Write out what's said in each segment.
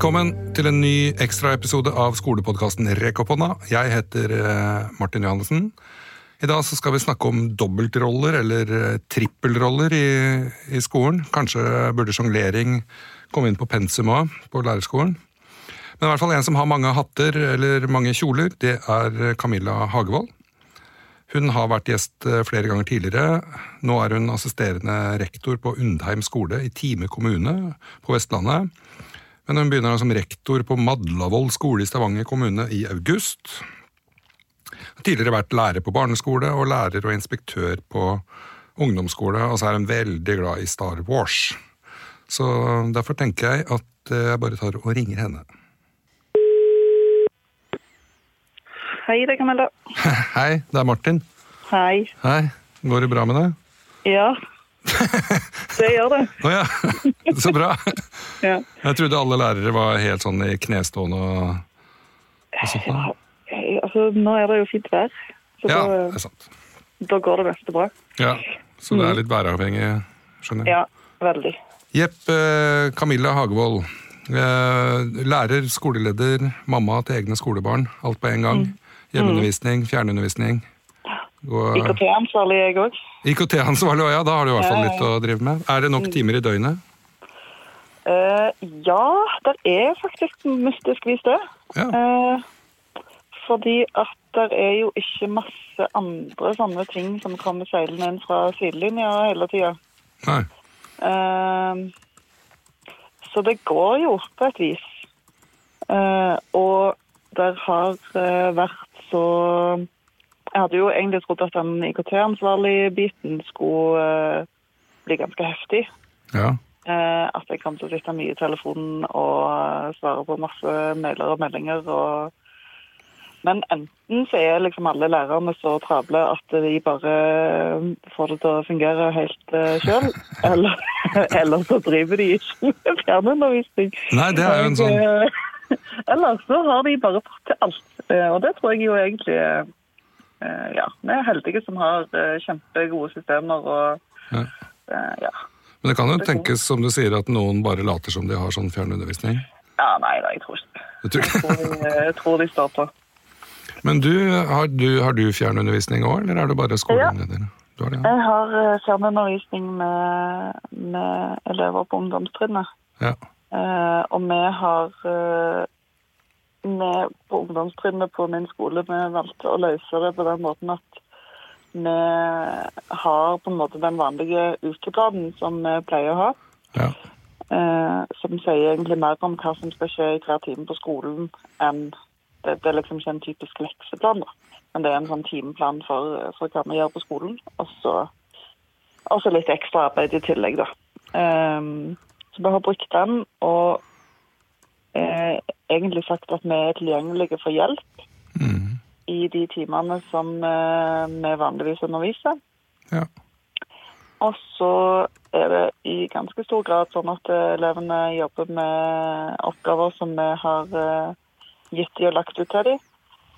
Velkommen til en ny ekstraepisode av skolepodkasten Rekk. Jeg heter eh, Martin Johannessen. I dag skal vi snakke om dobbeltroller, eller eh, trippelroller, i, i skolen. Kanskje burde sjonglering komme inn på pensum òg, på lærerskolen. Men i hvert fall en som har mange hatter eller mange kjoler, det er Camilla Hagevold. Hun har vært gjest eh, flere ganger tidligere. Nå er hun assisterende rektor på Undheim skole i Time kommune på Vestlandet. Men hun begynner som rektor på Madlavoll skole i Stavanger kommune i august. Har tidligere vært lærer på barneskole og lærer og inspektør på ungdomsskole, og så er hun veldig glad i Star Wars. Så derfor tenker jeg at jeg bare tar og ringer henne. Hei, det er Camilla. Hei, det er Martin. Hei. Hei, går det bra med deg? Ja. Det gjør det. Å ja, så bra. Ja. Jeg trodde alle lærere var helt sånn i knestående og, og sånt. ja. Altså, nå er det jo fint vær, så Ja, det er sant. da går det meste bra. Ja, Så det er litt væravhengig, skjønner jeg. Ja, veldig. Jepp, eh, Camilla Hagevold. Eh, lærer, skoleleder, mamma til egne skolebarn. Alt på en gang. Hjemmeundervisning, fjernundervisning. IKT-ansvarlig jeg òg. IKT-ansvarlig òg, ja. Da har du i hvert fall litt å drive med. Er det nok timer i døgnet? Uh, ja, det er faktisk mystisk det. Ja. Uh, fordi at det er jo ikke masse andre sånne ting som kommer seilende inn fra sidelinja hele tida. Nei. Eh, så det går jo på et vis. Og det har vært så Jeg hadde jo egentlig trodd at den IKT-ansvarlig-biten skulle eh, bli ganske heftig. Ja. Eh, at jeg kom til å sitte mye i telefonen og eh, svare på masse mailer og meldinger. Og... Men enten så er liksom alle lærerne så travle at de bare får det til å fungere helt sjøl, eller, eller så driver de ikke med fjernundervisning. Nei, det er jo en sånn Eller så har de bare fått til alt. Og det tror jeg jo egentlig Ja, vi er heldige som har eh, kjempegode systemer og Ja. eh, ja. Men det kan jo tenkes, som du sier, at noen bare later som de har sånn fjernundervisning. Ja, nei da, jeg tror ikke det. Det Jeg jeg. tror de, står på. Men du, har du, har du fjernundervisning òg, eller er det bare skoleleder? Du har det, ja. Jeg har eh, fjernundervisning med, med elever på ungdomstrinnet. ja. Eh, og vi har vi på ungdomstrinnet på min skole vi valgte å løse det på den måten at vi har på en måte den vanlige ukeplanen som vi pleier å ha. ja. eh, som sier egentlig mer om hva som skal skje i hver time på skolen enn det, det er liksom ikke en typisk lekseplan, da. Men det er en sånn timeplan for, for hva vi gjør på skolen. Og så litt ekstra arbeid i tillegg, da. Eh, så vi har brukt den og eh, egentlig sagt at vi er tilgjengelige for hjelp Mm. i de timene som eh, vi vanligvis underviser. ja. Og så er det i ganske stor grad sånn at eh, elevene jobber med oppgaver som vi har eh, gitt de og lagt ut til de.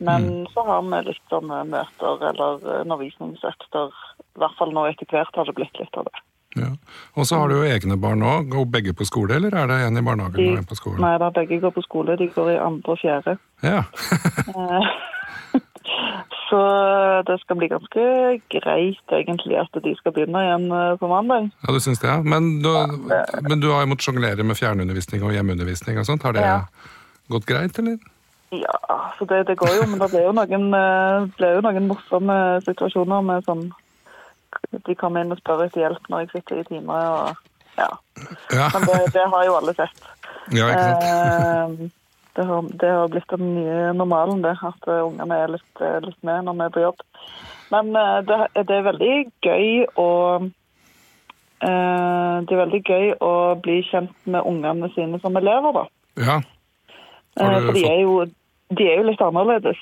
Men så har vi litt sånne møter eller eh, undervisningsøkter. I hvert fall nå etter hvert har det blitt litt av det. Ja. Og så har du jo egne barn òg. Går begge på skole, eller er det en i barnehagen og en på skolen? Nei da, begge går på skole. De går i andre og fjerde. Ja. Eh, Så det skal bli ganske greit egentlig at de skal begynne igjen eh, på mandag. ja, du syns det, ja. Men du, men du har jo måttet sjonglere med fjernundervisning og hjemmeundervisning og sånt. Har det Ja. gått greit, eller? Ja, så det, det går jo, men det blir jo noen, eh, blir jo noen morsomme situasjoner med sånn De kommer inn og spør etter hjelp når jeg sitter i timer og ja. Ja, Men det, det har jo alle sett. ja ikke sant? Eh, det, har, det har blitt den nye normalen, det. At eh, ungene er litt, eh, litt med når vi er på jobb. Men eh, det, det er veldig gøy å eh, Det er veldig gøy å bli kjent med ungene sine som elever, da. Ja. Eh, For de er, jo, de er jo litt annerledes.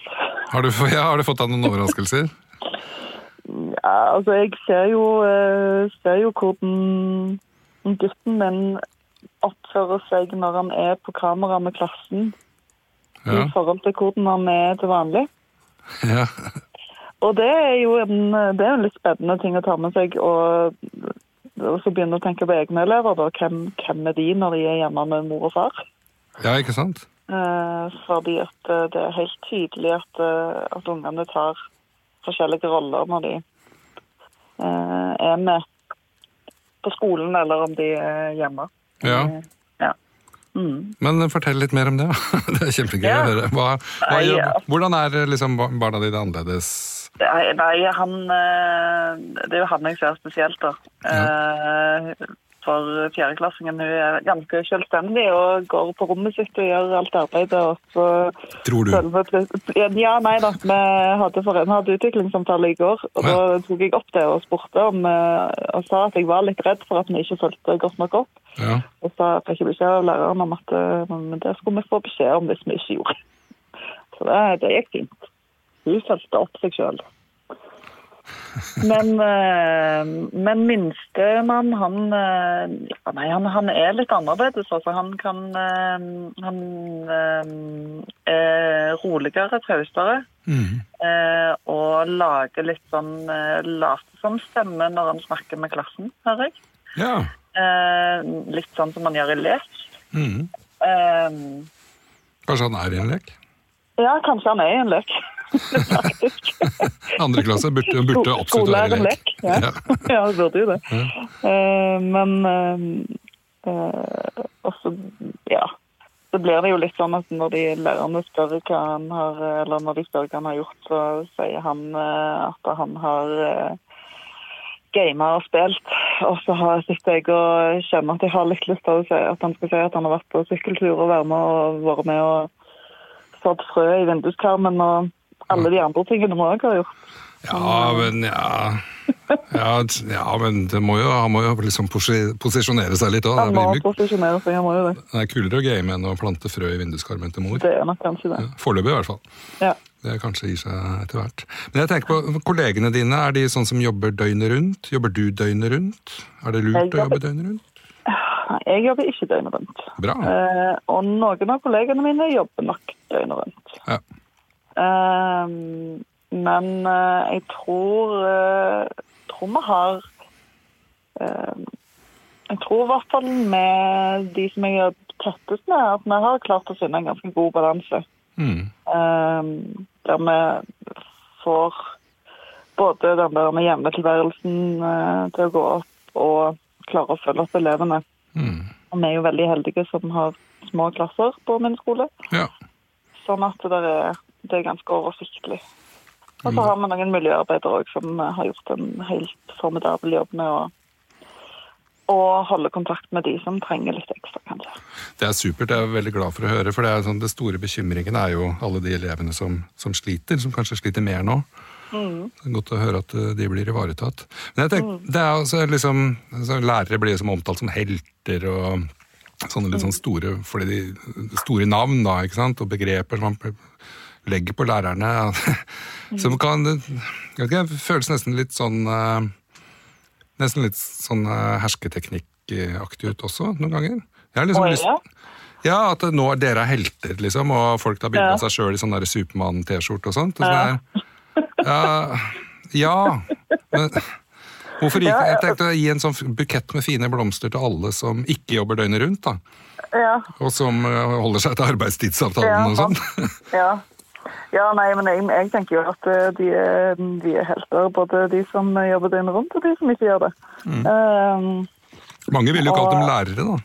Har du, ja, har du fått deg noen overraskelser? Ja, altså jeg ser jo, eh, ser jo hvordan gutten min oppfører seg når han er på kamera med klassen Ja. i forhold til hvordan han er til vanlig. ja. Og det er jo en, det er en litt spennende ting å ta med seg. Og, og så begynne å tenke på egne elever. da. Hvem, hvem er de når de er hjemme med mor og far? Ja, ikke sant? Eh, fordi at eh, det er helt tydelig at, at ungene tar forskjellige roller når de eh, er med på skolen, eller om de er hjemme. Ja. Eh, ja. Mm. Men fortell litt mer om det. Det er kjempegøy Ja. å høre. Hva, hva, gjør. Hvordan er liksom barna dine annerledes? Nei, nei, han eh, Det er jo han jeg ser spesielt, da. Eh, For fjerdeklassingen hun er ganske selvstendig og går på rommet sitt og gjør alt arbeidet. Og så Tror du? Ja, nei da. Vi hadde, for, vi hadde utviklingssamtale i går, og da tok jeg opp det og spurte om eh, Og sa at jeg var litt redd for at vi ikke fulgte godt nok opp. Ja. Og så fikk jeg beskjed av læreren om at eh, det skulle vi få beskjed om hvis vi ikke gjorde. Så det, det gikk fint. Hun fulgte opp seg sjøl. Men, eh, men minstemann, han eh, Nei, han, han er litt annerledes. Altså. Han kan eh, Han er roligere, traustere. Mm. Og lager litt sånn Later som stemme når han snakker med klassen, hører jeg. ja. Litt sånn som man gjør i lek. Mm. Eh, Kanskje han er i en lek? ja, kanskje han er i en lek. Faktisk. Andre klasse burde, burde absolutt være lek. lek. Ja. Ja. det burde jo det. Ja. Uh, men uh, uh, også, ja. Så blir det jo litt sånn at når de lærerne spør hva han har, eller når de spør hva han har gjort, så sier han at han har gama og spilt. Og så har sitter jeg og kjenner at jeg har litt lyst til å si at han skal si at han har vært på sykkeltur og vært med og vært med og sådd frø i vinduskarmen og alle de andre tingene vi òg har gjort. Ja, men ja Ja, ja men det må jo, han må jo liksom posisjonere seg litt òg. Han må posisjonere seg, han må jo det. det er kulere å game enn å plante frø i vinduskarmen til mor. Det er nok kanskje det. Ja, Foreløpig, i hvert fall. Ja. Det kanskje gir seg etter hvert. Men jeg tenker på kollegene dine, er de sånn som jobber døgnet rundt? Jobber du døgnet rundt? Er det lurt jobber... å jobbe døgnet rundt? Jeg jobber ikke døgnet rundt. Bra. Eh, og noen av kollegene mine jobber nok døgnet rundt. Ja. Eh, men eh, jeg tror, eh, tror vi har eh, Jeg tror i hvert fall med de som jeg er tettest med, at vi har klart å finne en ganske god balanse. Mm. Eh, der vi får både den der med hjemmetilværelsen eh, til å gå opp og klare å følge opp elevene. Mm. Og vi er jo veldig heldige som har små klasser på min skole, Ja. sånn at det er, det er ganske oversiktlig. Og så har vi noen miljøarbeidere òg som eh, har gjort en helt formidabel jobb med å, og holde kontakt med de som trenger litt ekstra, kanskje. Det er supert, jeg er veldig glad for å høre. For det, er sånn, det store bekymringen er jo alle de elevene som, som sliter, som kanskje sliter mer nå. Det er godt å høre at eh, de blir ivaretatt. Men jeg tenker, det er altså liksom, altså, Lærere blir liksom omtalt som helter og sånne litt sånn store fordi de, store navn da, ikke sant? og begreper som man legger på lærerne. Som kan jeg vet ikke, føles nesten litt sånn eh, Nesten litt sånn eh, hersketeknikkaktig ut også, noen ganger. Jeg har liksom lyst, ja. at nå er dere er helter, liksom, og folk tar bilde av seg sjøl i sånn Supermann-T-skjorte og sånt. Og sånn ja, ja, men hvorfor ikke? Jeg tenkte å gi en sånn bukett med fine blomster til alle som ikke jobber døgnet rundt, da. Ja, Og som eh, holder seg til arbeidstidsavtalen Ja, og sånn. ja. Ja nei, men jeg, jeg tenker jo at eh, de er, de er helter, både de som jobber døgnet rundt, og de som ikke gjør det. Um, Mange ville jo kalt dem lærere, da.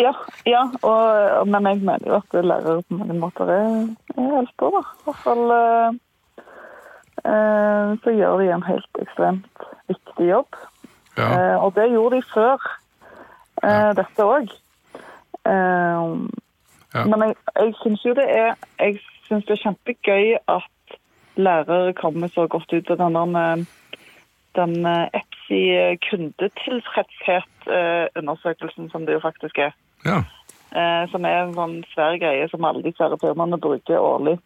Ja, ja og, men jeg mener jo at lærere på mange måter er, er helter, da. I hvert fall uh, så gjør de en helt ekstremt viktig jobb. Ja. Uh, og det gjorde de før eh, dette òg. Eh, Ja. Men jeg, jeg syns jo det er Jeg synes det er kjempegøy at lærere kommer så godt ut av den der den eh, EPSI kundetilfredshet-undersøkelsen som det jo faktisk er. ja. Eh, som er en sånn svær greie som alle de svære firmaene bruker årlig.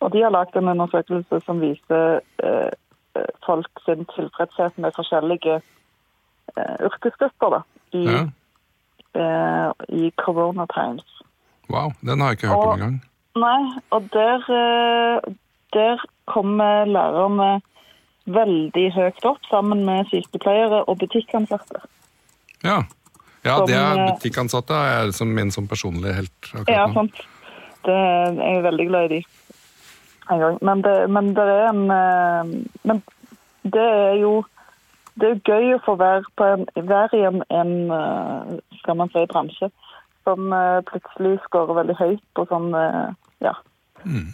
Og de har lagd en undersøkelse som viser eh, eh, folk sin tilfredshet med forskjellige eh, yrkesgrupper da, i, ja. eh, i corona times. Wow, den har jeg ikke hørt om Og- engang. Nei, og der, eh, der kommer lærerne veldig høyt opp sammen med sykepleiere og butikkansatte. Ja. ja, Som, det er eh, butikkansatte er jeg som min som personlig helt akkurat Ja, nå. sant. det, jeg er veldig glad i de. En gang. Men det, men det er en eh, Men det er jo det er gøy å få være, på en, være i en, en skal man si, bransje som plutselig skårer veldig høyt på sånn Ja.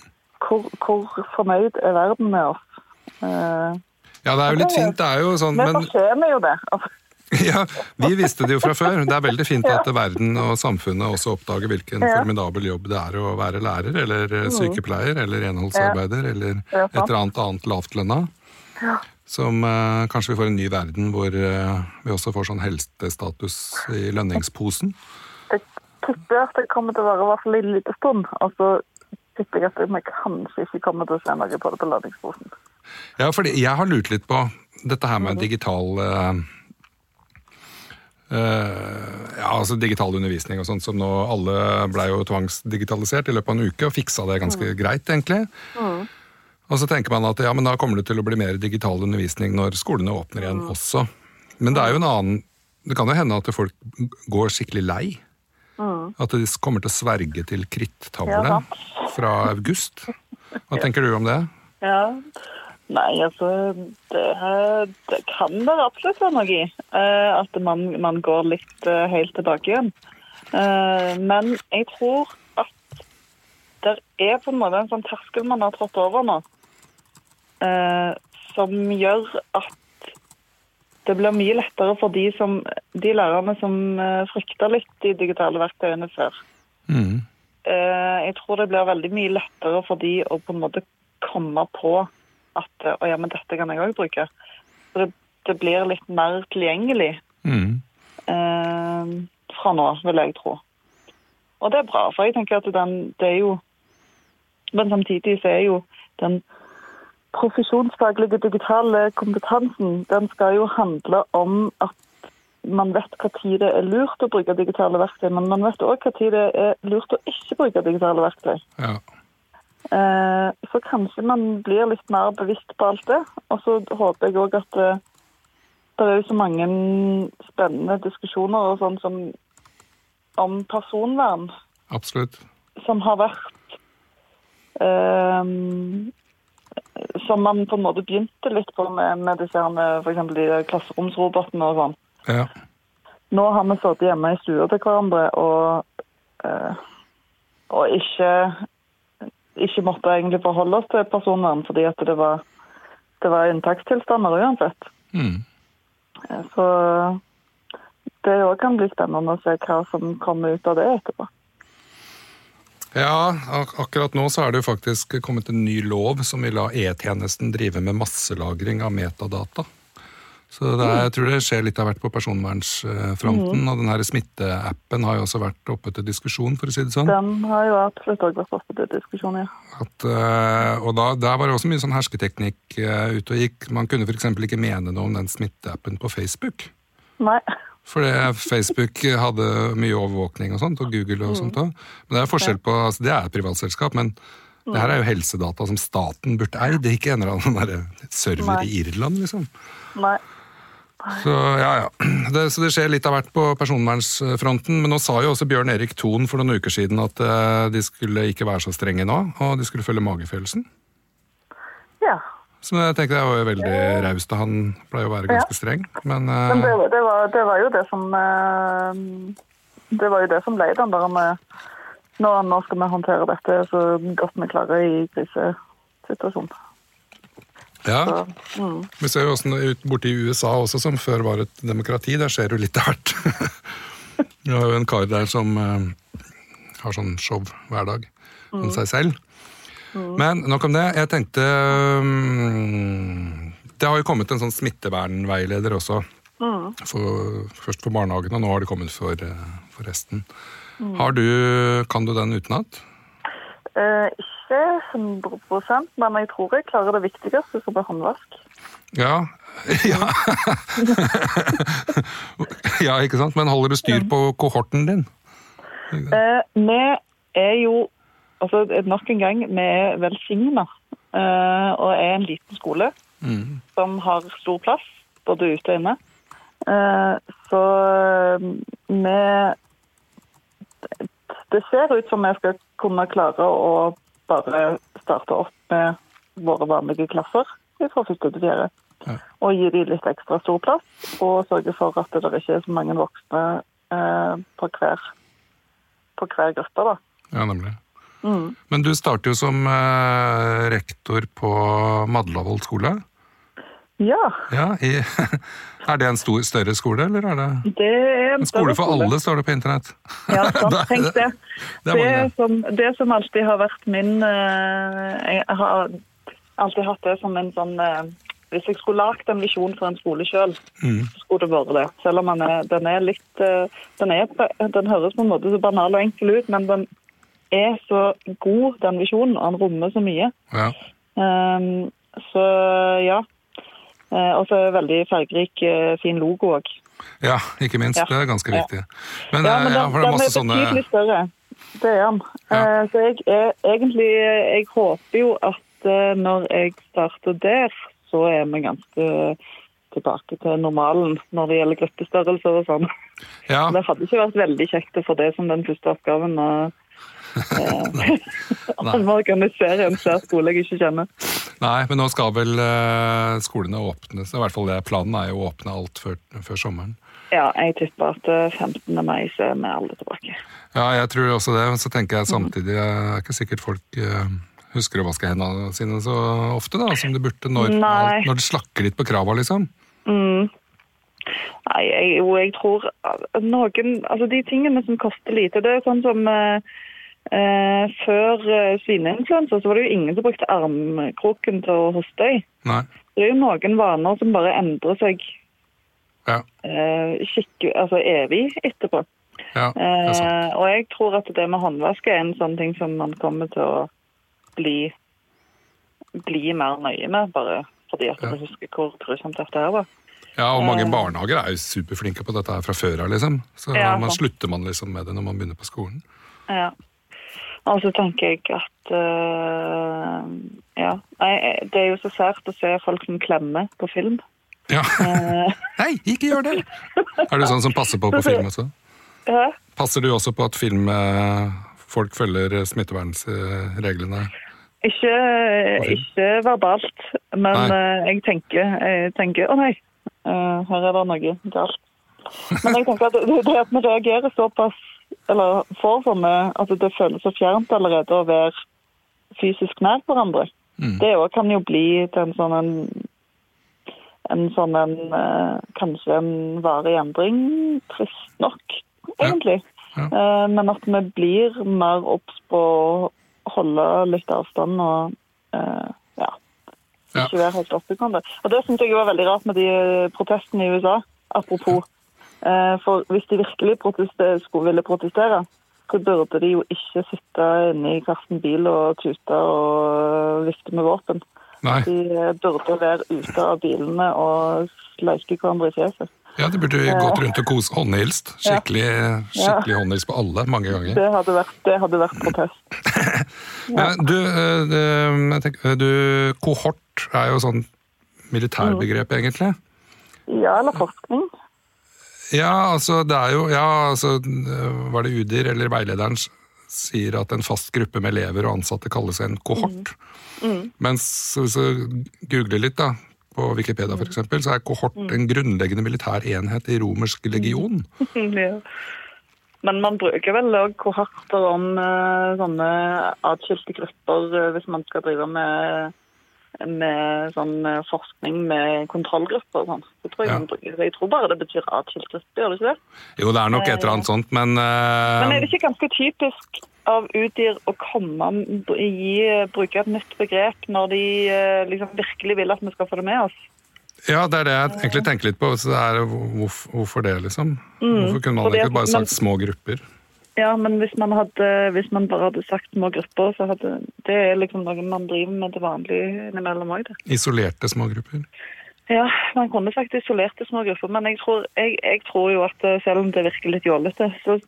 Hvor, hvor fornøyd er verden med oss? Uh, Ja, det er jo litt fint, det er jo sånn, Vi men fortjener jo det. Altså, ja, vi visste det jo fra før. Det er veldig fint at verden og samfunnet også oppdager hvilken Ja. formidabel jobb det er å være lærer, eller eh, sykepleier, eller renholdsarbeider, eller et eller annet annet lavtlønna. Som eh, kanskje vi får en ny verden hvor eh, vi også får sånn helsestatus i lønningsposen. jeg tipper at det kommer til å være i hvert fall en liten stund. Og så tipper jeg at vi kanskje ikke kommer til å se noe på det på lønningsposen. Ja, fordi jeg har lurt litt på dette her med digital uh, uh, ja, altså digital undervisning og sånt, som nå alle ble jo tvangsdigitalisert i løpet av en uke, og fiksa det ganske greit, egentlig. Og så tenker man at ja, men da kommer det til å bli mer digital undervisning når skolene åpner igjen også. Men det er jo en annen Det kan jo hende at folk går skikkelig lei. At de kommer til å sverge til krittavle Ja, fra august. Hva tenker du om det? Ja. Nei, altså Det, det kan det absolutt være noe i. eh, at man, man går litt eh, helt tilbake igjen. Eh, men jeg tror at det er på en måte en sånn terskel man har trådt over nå, som gjør at det blir mye lettere for de, som, de lærerne som uh, frykter litt de digitale verktøyene før. Mm. Eh, jeg tror det blir veldig mye lettere for de å på en måte komme på at å ja, men dette kan jeg òg bruke. Så det, det blir litt mer tilgjengelig Mm. eh, fra nå, vil jeg tro. Og det er bra, for jeg tenker at den, det er jo Men samtidig så er jo den profesjonsfaglige digitale kompetansen, den skal jo handle om at man vet hva tid det er lurt å bruke digitale verktøy, men man vet òg tid det er lurt å ikke bruke digitale verktøy. Ja. Eh, så kanskje man blir litt mer bevisst på alt det. Og så håper jeg òg at eh, det er jo så mange spennende diskusjoner og sånn som om personvern Absolutt. som har vært eh, Som man på en måte begynte litt på med, med disse her med f.eks. de klasseromsrobotene og sånn. Ja. Nå har vi sittet hjemme i stua til hverandre og, eh, og ikke, ikke måtte egentlig forholde oss til personvern fordi at det var, det var unntakstilstander uansett. Mm. Eh, Så det òg kan bli spennende å se hva som kommer ut av det etterpå. Ja, ak akkurat nå så er det jo faktisk kommet en ny lov som vil la E-tjenesten drive med masselagring av metadata. Så det er, jeg tror det skjer litt av hvert på personvernsfronten, og den her smitteappen har jo også vært oppe til diskusjon, for å si det sånn. Den har jo absolutt òg vært oppe til diskusjon, ja. At, eh, og da, der var det også mye sånn hersketeknikk eh, ute og gikk. Man kunne f.eks. ikke mene noe om den smitteappen på Facebook. Nei. Fordi Facebook hadde mye overvåkning og sånt, og Google og sånt òg. Men det er forskjell på, altså det er et privatselskap, men det her er jo helsedata som staten burde eid, det ikke en eller annen server Nei. i Irland, liksom. Nei. Så ja, ja. Det, så det skjer litt av hvert på personvernsfronten. Men nå sa jo også Bjørn Erik Thon for noen uker siden at eh, de skulle ikke være så strenge nå, og de skulle følge magefølelsen. Ja. Så jeg tenkte jeg var jo veldig raust av han, pleier å være ganske streng. Men, uh... Men det, det, var, det var jo det som uh, Det var jo det som ble den der med nå, nå skal vi håndtere dette så godt vi klarer i krisesituasjonen. ja. Så, mm. Vi ser jo åssen ut borte i USA også, som før var et demokrati. Der skjer jo litt hvert. Vi har jo en kar der som uh, har sånn show hver dag om seg selv. Men nok om det. Jeg tenkte um, Det har jo kommet en sånn smittevernveileder også. For, først for barnehagen, og nå har det kommet for, eh, for resten. Har du, Kan du den utenat? Eh, ikke 100 men jeg tror jeg klarer det viktigste, som er håndvask. Ja. Ja. ja, ikke sant? Men holder du styr på kohorten din? Eh, vi er jo altså nok en gang, vi er velsigna uh, og er en liten skole Mm. som har stor plass, både ute og inne. Uh, så eh, vi Det ser ut som vi skal kunne klare å bare starte opp med våre vanlige klasser fra første til fjerde. Ja. Og gi dem litt ekstra stor plass, og sørge for at det ikke er så mange voksne eh, på, hver, på hver gruppe. da. Ja, nemlig. Mm. Men du starter jo som eh, rektor på Madlavoll skole. Ja, Ja, i, Er det en stor, større skole, eller er det det er en skole for alle, står det på internett? Ja, sant. Tenk det. Det Det som, det som alltid har vært min eh, Jeg har alltid hatt det som en sånn eh, Hvis jeg skulle lagd en visjon for en skole sjøl, Mm. skulle det vært det. Selv om den er, den er litt eh, den, er, den høres på en måte så banal og enkel ut, men den er så god, den visjonen, og den rommer så mye. Ja. Um, så ja. Uh, og så er det veldig fargerik, uh, fin logo òg. ja, ikke minst. Ja. Det er ganske Ja. viktig. Men, Ja, men ja, den, for det er den er betydelig sånne større. Det er den. Ja. Eh, så jeg er egentlig Jeg håper jo at eh, når jeg starter der, så er vi ganske tilbake til normalen når det gjelder gruppestørrelser og sånn. Ja, Det hadde ikke vært veldig kjekt å få det som den første oppgaven. Og, eh, må organisere en svær skole jeg ikke kjenner. nei, men nå skal vel uh, skolene åpnes. I hvert fall det planen er jo å åpne alt før, før sommeren. Ja, jeg tipper at eh, 15. mai så er vi alle tilbake. Ja, jeg tror også det, men så tenker jeg samtidig Det er ikke sikkert folk uh, husker å vaske hendene sine så ofte da, som de burde når, Nei. når de slakker litt på krava, liksom. Mm. Nei, jeg, jo, jeg tror noen Altså, de tingene som koster lite, det er sånn som eh, eh, Før eh, svineinfluensa så var det jo ingen som brukte armkroken til å hoste i. Nei. Det er jo noen vaner som bare endrer seg Ja, eh, skikke, altså evig etterpå. ja. Eh, og jeg tror at det med håndvask er en sånn ting som man kommer til å bli, bli mer nøye med, bare fordi at Ja. du husker hvor grusomt dette her var. Ja, og mange eh, barnehager er jo superflinke på dette her fra før av, liksom. Så Ja, man slutter man liksom med det når man begynner på skolen. Ja. Og så tenker jeg at uh, Ja. Nei, det er jo så sært å se folk som klemmer på film. Ja. Nei, ikke gjør det! Er du sånn som passer på på film også? ja. Passer du også på at film eh, folk følger smittevernreglene? Ikke, ikke verbalt, men Nei. eh, jeg tenker, jeg tenker Å nei, eh, her er det noe galt. Men jeg tenker at det, det at vi reagerer såpass, eller får sånne at det føles så fjernt allerede å være fysisk nær hverandre, Mm. det òg kan jo bli til en sånn en, en sånn en eh, Kanskje en varig endring. Trist nok, egentlig. Ja. Ja. men at vi blir mer obs på å holde litt avstand og eh, ja, ikke være helt oppegående. Og det syns jeg var veldig rart med de protestene i USA. Apropos. Eh, for hvis de virkelig protester, skulle ville protestere, så burde de jo ikke sitte inne i Karsten bil og tute og vifte med våpen. Nei. De eh, burde være ute av bilene og sleike hverandre i fjeset. Ja, det burde gått rundt og kose håndhilst. Skikkelig, skikkelig håndhilst på alle mange ganger. Det hadde vært, det hadde vært protest. ja. du, eh, tenker, du, kohort er jo sånn militærbegrep, egentlig. Ja, eller forskning. Ja, altså, det er jo Ja, altså, var det UDIR eller veilederen sier at en fast gruppe med elever og ansatte kalles en kohort. Mens hvis du googler litt, da, på Wikipedia eksempel, så er kohort en grunnleggende militær enhet i romersk legion. Ja. Men man bruker vel òg kohorter om eh, sånne atskilte grupper eh, hvis man skal drive med, med sånn eh, forskning med kontrollgrupper og sånn. Så tror jeg, Ja. Jeg tror bare det betyr atskilt gjør det ikke det? Jo, det er nok et eller annet sånt, men, uh... Men er det ikke ganske typisk av Udir å komme gi, bruke et nytt begrep når de eh, liksom virkelig vil at vi skal få det med oss? Ja, det er det jeg egentlig tenker litt på. Så det er, hvorfor, hvorfor det, liksom? Hvorfor kunne man ikke bare sagt små grupper? Ja, men hvis man, hadde, hvis man bare hadde sagt små grupper, så hadde det er liksom noe man driver med til vanlig innimellom òg, det. Isolerte små grupper? Ja, man kunne sagt isolerte små grupper, men jeg tror, jeg, jeg tror jo at eh, selv om det virker litt jålete, så,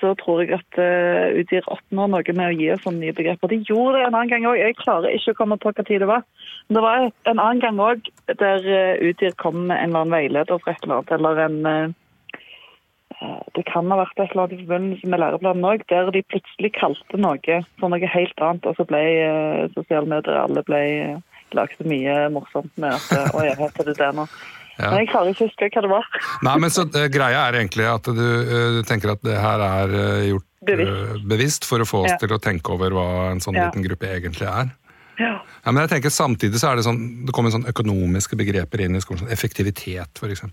så tror jeg at uh, Udir oppnår noe med å gi oss sånne nye begreper. De gjorde det en annen gang òg. Jeg klarer ikke å komme på hva tid det var. Men det var en annen gang òg der UTIR Udir kom med en eller annen veileder for et eller annet, eller en uh, eh, det kan ha vært et eller annet i forbindelse med læreplanen òg, der de plutselig kalte noe for noe helt annet, og så ble eh, sosiale medier alle ble eh, lagde mye morsomt med at eh, Å jeg heter det det nå? Ja. Men jeg klarer ikke å huske hva det var. Nei, men så uh, Greia er egentlig at du, uh, du tenker at det her er uh, gjort eh, Bevisst. bevisst for å få oss Ja. til å tenke over hva en sånn Ja. liten gruppe egentlig er. Ja. Ja, men jeg tenker Samtidig så er det sånn, det kommer sånn økonomiske begreper inn i skolen. Sånn effektivitet, f.eks.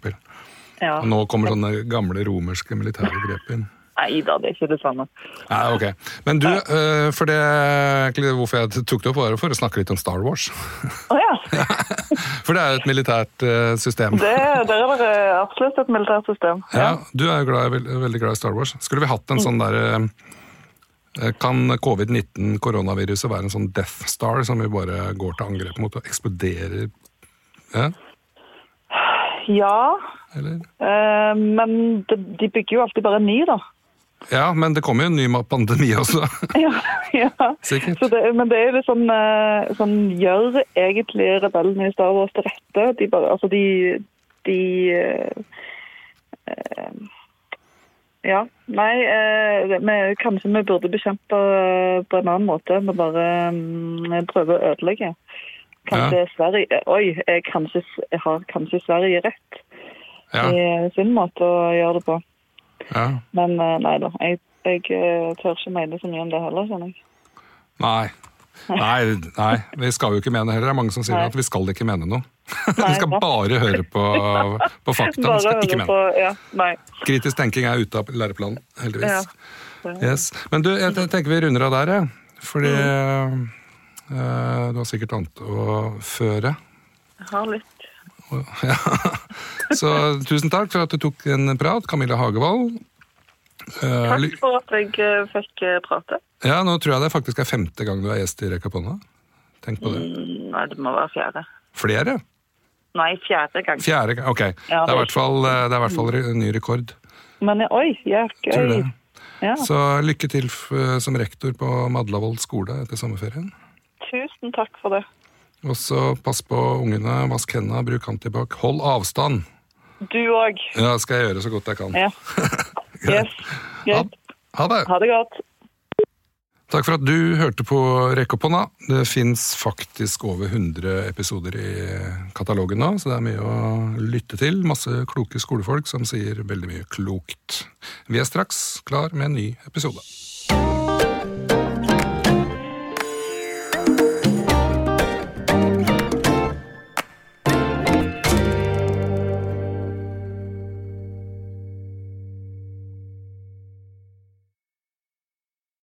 ja. Og nå kommer sånne gamle romerske militære grep inn. Nei da, det er ikke det samme. Nei, ok. Men du, eh, for det egentlig hvorfor jeg tok det opp, var for å snakke litt om Star Wars. Å ja. For det er jo et militært eh, system. Det, det er absolutt et militært system. Ja, Du er jo glad, veld, veldig glad i Star Wars. Skulle vi hatt en sånn derre eh, Kan covid-19, koronaviruset, være en sånn Death Star som vi bare går til angrep mot og eksploderer? Ja, Ja, eller? eh, men de, de bygger jo alltid bare en ny, da. Ja, men det kommer jo en ny pandemi også. Ja, ja. Sikkert. Så det, men det er jo litt sånn, eh, sånn Gjør egentlig rebellene i Star Wars til rette? De bare Altså, de, de eh, eh, Ja. Nei, eh, vi, kanskje vi burde bekjempe eh, på en annen måte. Vi bare um, prøver å ødelegge. Kanskje Sverige Oi, kanskje, har kanskje Sverige rett Ja, i sin måte å gjøre det på. ja. Men eh, nei da. Jeg, jeg eh, tør ikke mene så mye om det heller, kjenner jeg. Nei. Nei, nei, vi skal jo ikke mene heller. Det er mange som sier Nei. at vi skal ikke mene noe. Vi skal bare høre på, på fakta. Vi skal ikke mene. på Ja. Kritisk tenking er ute av læreplanen, heldigvis. Ja. Yes. Men du, jeg tenker vi runder av der, jeg. Fordi Mm. uh, du har sikkert annet å føre. Jeg har litt. Ja. Så tusen takk for at du tok en prat, Camilla Hagevold. Eh, Takk for at jeg eh, fikk eh, prate. ja, nå tror jeg det faktisk er femte gang du er gjest i Rekaponna. Tenk på det. Mm, Nei, det må være fjerde. Flere? Nei, fjerde gang. Fjerde? Ok. Ja, Det er i hvert fall, det i hvert fall re- ny rekord. Men oi, jeg er gøy. Ja. Så lykke til som rektor på Madlavoll skole etter sommerferien. Tusen takk for det. Og så pass på ungene, vask hendene, bruk antibac. Hold avstand! Du òg. Ja, skal jeg gjøre så godt jeg kan. Ja. Yes. Ha, Greit. ha det! Ha det godt. Takk for at du hørte på Rekk opp hånda. Det fins faktisk over 100 episoder i katalogen nå, så det er mye å lytte til. Masse kloke skolefolk som sier veldig mye klokt. Vi er straks klar med en ny episode.